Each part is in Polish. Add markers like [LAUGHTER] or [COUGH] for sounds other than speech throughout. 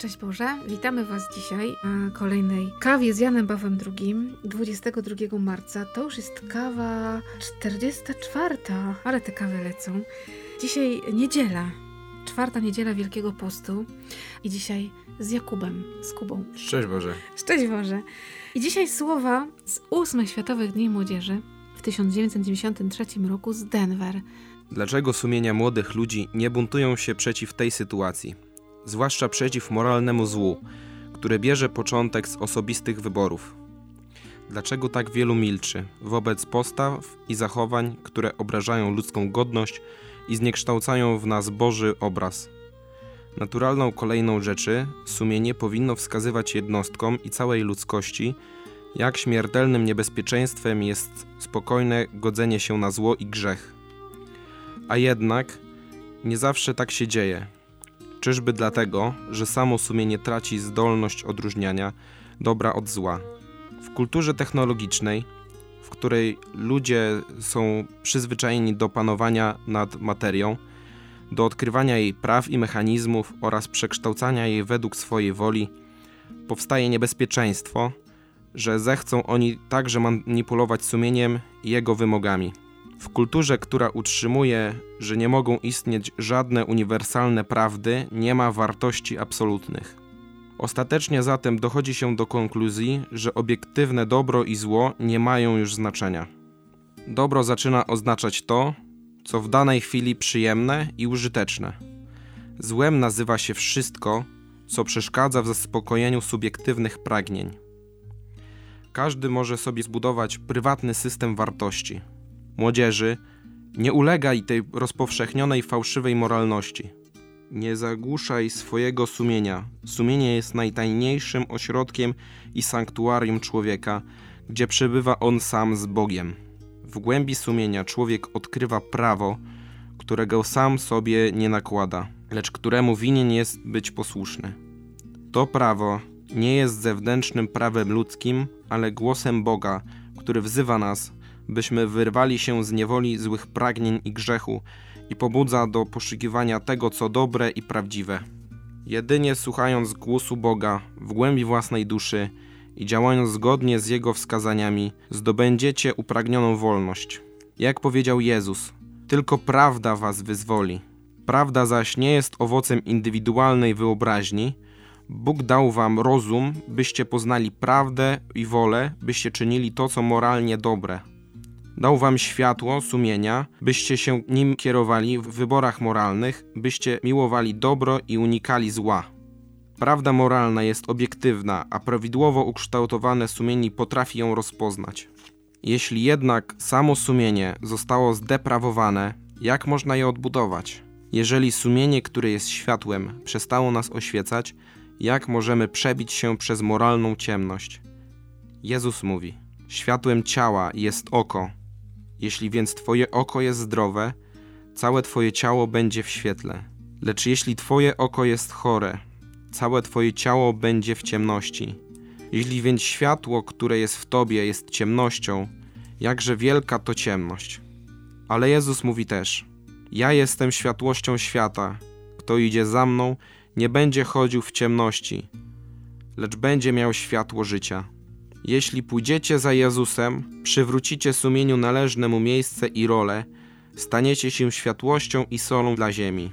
Szczęść Boże, witamy Was dzisiaj na kolejnej kawie z Janem Pawłem II 22 marca. To już jest kawa 44, ale te kawy lecą. Dzisiaj niedziela, czwarta niedziela Wielkiego Postu i dzisiaj z Jakubem, z Kubą. Szczęść Boże. Szczęść Boże. I dzisiaj słowa z ósmych Światowych Dni Młodzieży w 1993 roku z Denver. Dlaczego sumienia młodych ludzi nie buntują się przeciw tej sytuacji? Zwłaszcza przeciw moralnemu złu, które bierze początek z osobistych wyborów. Dlaczego tak wielu milczy wobec postaw i zachowań, które obrażają ludzką godność i zniekształcają w nas Boży obraz? Naturalną kolejną rzeczy sumienie powinno wskazywać jednostkom i całej ludzkości, jak śmiertelnym niebezpieczeństwem jest spokojne godzenie się na zło i grzech. A jednak nie zawsze tak się dzieje. Czyżby dlatego, że samo sumienie traci zdolność odróżniania dobra od zła? W kulturze technologicznej, w której ludzie są przyzwyczajeni do panowania nad materią, do odkrywania jej praw i mechanizmów oraz przekształcania jej według swojej woli, powstaje niebezpieczeństwo, że zechcą oni także manipulować sumieniem i jego wymogami. W kulturze, która utrzymuje, że nie mogą istnieć żadne uniwersalne prawdy, nie ma wartości absolutnych. Ostatecznie zatem dochodzi się do konkluzji, że obiektywne dobro i zło nie mają już znaczenia. Dobro zaczyna oznaczać to, co w danej chwili przyjemne i użyteczne. Złem nazywa się wszystko, co przeszkadza w zaspokojeniu subiektywnych pragnień. Każdy może sobie zbudować prywatny system wartości. Młodzieży, nie ulegaj tej rozpowszechnionej fałszywej moralności. Nie zagłuszaj swojego sumienia. Sumienie jest najtajniejszym ośrodkiem i sanktuarium człowieka, gdzie przebywa on sam z Bogiem. W głębi sumienia człowiek odkrywa prawo, którego sam sobie nie nakłada, lecz któremu winien jest być posłuszny. To prawo nie jest zewnętrznym prawem ludzkim, ale głosem Boga, który wzywa nas, byśmy wyrwali się z niewoli złych pragnień i grzechu i pobudza do poszukiwania tego, co dobre i prawdziwe. Jedynie słuchając głosu Boga w głębi własnej duszy i działając zgodnie z Jego wskazaniami, zdobędziecie upragnioną wolność. Jak powiedział Jezus, tylko prawda was wyzwoli. Prawda zaś nie jest owocem indywidualnej wyobraźni, Bóg dał wam rozum, byście poznali prawdę i wolę, byście czynili to, co moralnie dobre. Dał wam światło sumienia, byście się nim kierowali w wyborach moralnych, byście miłowali dobro i unikali zła. Prawda moralna jest obiektywna, a prawidłowo ukształtowane sumienie potrafi ją rozpoznać. Jeśli jednak samo sumienie zostało zdeprawowane, jak można je odbudować? Jeżeli sumienie, które jest światłem, przestało nas oświecać, jak możemy przebić się przez moralną ciemność? Jezus mówi: Światłem ciała jest oko. Jeśli więc Twoje oko jest zdrowe, całe Twoje ciało będzie w świetle. Lecz jeśli Twoje oko jest chore, całe Twoje ciało będzie w ciemności. Jeśli więc światło, które jest w Tobie, jest ciemnością, jakże wielka to ciemność. Ale Jezus mówi też: Ja jestem światłością świata. Kto idzie za mną, nie będzie chodził w ciemności, lecz będzie miał światło życia. Jeśli pójdziecie za Jezusem, przywrócicie sumieniu należne mu miejsce i rolę, staniecie się światłością i solą dla ziemi.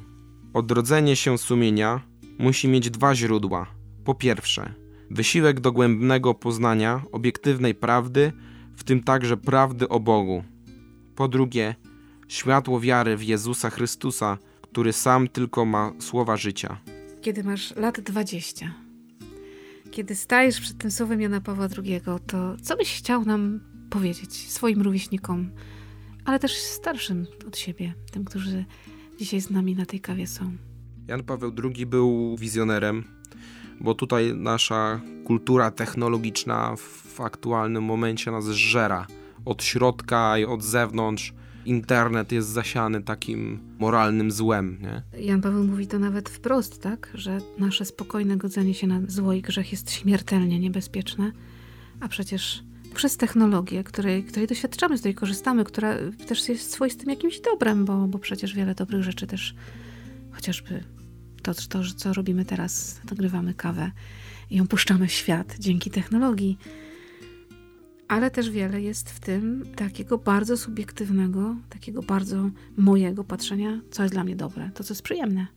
Odrodzenie się sumienia musi mieć dwa źródła. Po pierwsze, wysiłek dogłębnego poznania obiektywnej prawdy, w tym także prawdy o Bogu. Po drugie, światło wiary w Jezusa Chrystusa, który sam tylko ma słowa życia. Kiedy masz lat 20, kiedy stajesz przed tym słowem Jana Pawła II, to co byś chciał nam powiedzieć swoim rówieśnikom, ale też starszym od siebie, tym, którzy dzisiaj z nami na tej kawie są? Jan Paweł II był wizjonerem, bo tutaj nasza kultura technologiczna w aktualnym momencie nas żera od środka i od zewnątrz. Internet jest zasiany takim moralnym złem. Nie? Jan Paweł mówi to nawet wprost, tak? Że nasze spokojne godzenie się na zło i grzech jest śmiertelnie niebezpieczne, a przecież przez technologię, której, której doświadczamy, z której korzystamy, która też jest swoistym jakimś dobrem, bo, bo przecież wiele dobrych rzeczy też chociażby to, to, co robimy teraz, nagrywamy kawę i ją puszczamy w świat dzięki technologii. Ale też wiele jest w tym takiego bardzo subiektywnego, takiego bardzo mojego patrzenia, co jest dla mnie dobre, to co jest przyjemne.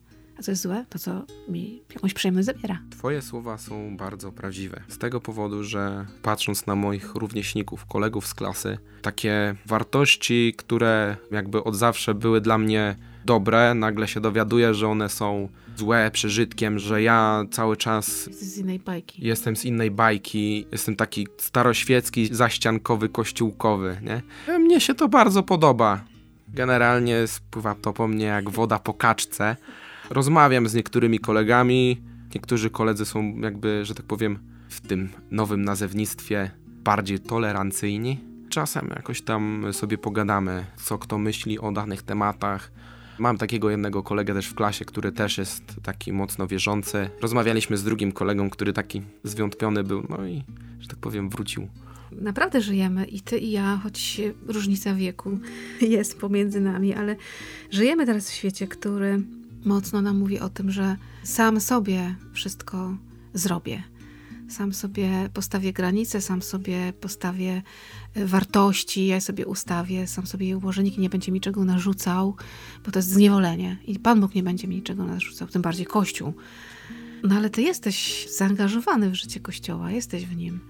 A co jest złe, to co mi jakąś przyjemność zabiera. Twoje słowa są bardzo prawdziwe. Z tego powodu, że patrząc na moich rówieśników, kolegów z klasy, takie wartości, które jakby od zawsze były dla mnie dobre, nagle się dowiaduję, że one są złe, przeżytkiem, że ja cały czas. Jesteś z innej bajki. Jestem z innej bajki, jestem taki staroświecki, zaściankowy, kościółkowy, nie? Mnie się to bardzo podoba. Generalnie spływa to po mnie jak woda po kaczce. Rozmawiam z niektórymi kolegami. Niektórzy koledzy są jakby, że tak powiem, w tym nowym nazewnictwie bardziej tolerancyjni. Czasem jakoś tam sobie pogadamy, co kto myśli o danych tematach. Mam takiego jednego kolegę też w klasie, który też jest taki mocno wierzący. Rozmawialiśmy z drugim kolegą, który taki zwątpiony był, no i, że tak powiem, wrócił. Naprawdę żyjemy i ty i ja, choć różnica wieku [LAUGHS] jest pomiędzy nami, ale żyjemy teraz w świecie, który mocno nam mówi o tym, że sam sobie wszystko zrobię. Sam sobie postawię granice, sam sobie postawię e, wartości, ja sobie ustawię, sam sobie je ułożę, nikt nie będzie mi czego narzucał, bo to jest zniewolenie i Pan Bóg nie będzie mi niczego narzucał, tym bardziej Kościół. No ale ty jesteś zaangażowany w życie Kościoła, jesteś w nim.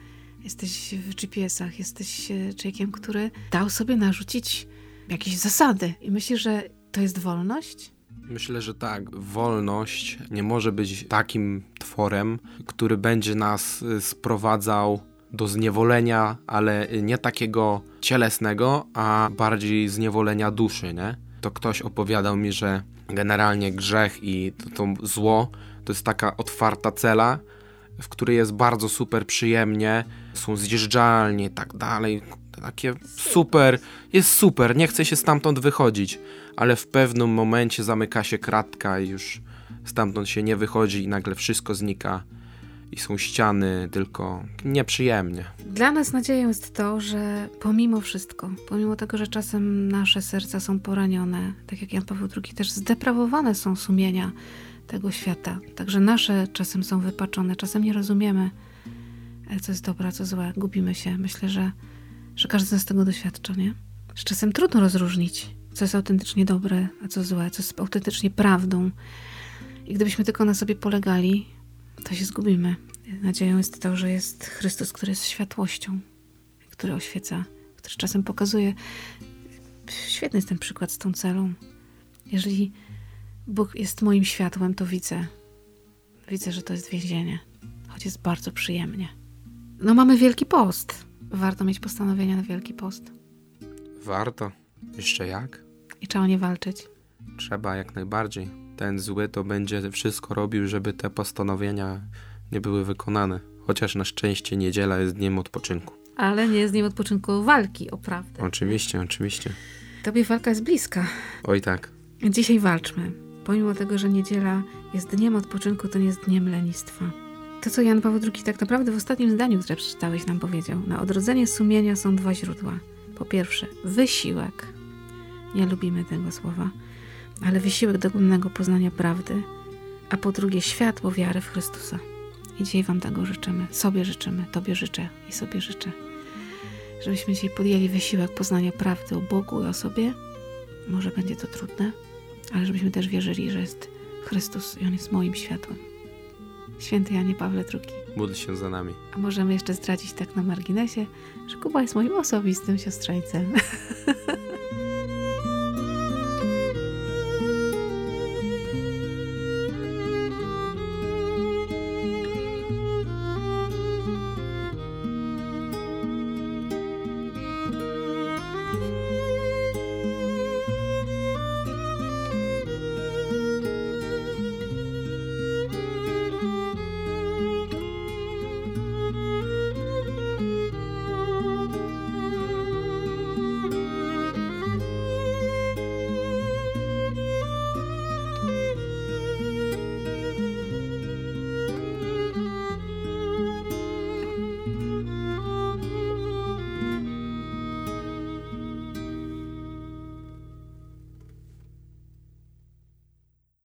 Jesteś w GPS-ach, jesteś e, człowiekiem, który dał sobie narzucić jakieś zasady. I myślisz, że to jest wolność? Myślę, że tak. Wolność nie może być takim tworem, który będzie nas y, sprowadzał do zniewolenia, ale nie takiego cielesnego, a bardziej zniewolenia duszy, nie? To ktoś opowiadał mi, że generalnie grzech i to, to zło to jest taka otwarta cela, w której jest bardzo super przyjemnie, są zjeżdżalnie i tak dalej, takie super, jest super, nie chce się stamtąd wychodzić, ale w pewnym momencie zamyka się kratka i już stamtąd się nie wychodzi i nagle wszystko znika i są ściany, tylko nieprzyjemnie. Dla nas nadzieją jest to, że pomimo wszystko, pomimo tego, że czasem nasze serca są poranione, tak jak Jan Paweł II, też zdeprawowane są sumienia tego świata. Także nasze czasem są wypaczone, czasem nie rozumiemy, e, co jest dobre, co złe, gubimy się. Myślę, że, że każdy z tego doświadcza, nie? Że czasem trudno rozróżnić, co jest autentycznie dobre, a co złe, co jest autentycznie prawdą. I gdybyśmy tylko na sobie polegali, to się zgubimy. Nadzieją jest to, że jest Chrystus, który jest światłością, który oświeca, który czasem pokazuje. Świetny jest ten przykład z tą celą. Jeżeli Bóg jest moim światłem, to widzę. Widzę, że to jest więzienie, choć jest bardzo przyjemnie. No, mamy Wielki Post. Warto mieć postanowienia na Wielki Post. Warto. Jeszcze jak? I trzeba nie walczyć. Trzeba jak najbardziej. Ten zły to będzie wszystko robił, żeby te postanowienia nie były wykonane. Chociaż na szczęście niedziela jest dniem odpoczynku. Ale nie jest dniem odpoczynku walki, o prawdę. Oczywiście, oczywiście. Tobie walka jest bliska. Oj tak. Dzisiaj walczmy. Pomimo tego, że niedziela jest dniem odpoczynku, to nie jest dniem lenistwa. To, co Jan Paweł II tak naprawdę w ostatnim zdaniu, które przeczytałeś, nam powiedział. Na odrodzenie sumienia są dwa źródła. Po pierwsze, wysiłek. Nie lubimy tego słowa, ale wysiłek do głębnego poznania prawdy. A po drugie, światło wiary w Chrystusa. I dzisiaj Wam tego życzymy. Sobie życzymy, Tobie życzę i sobie życzę. Żebyśmy dzisiaj podjęli wysiłek poznania prawdy o Bogu i o sobie. Może będzie to trudne, ale żebyśmy też wierzyli, że jest Chrystus i On jest moim światłem. Święty Janie Pawle II. Módl się za nami. A możemy jeszcze zdradzić tak na marginesie, że Kuba jest moim osobistym siostrzeńcem. [LAUGHS]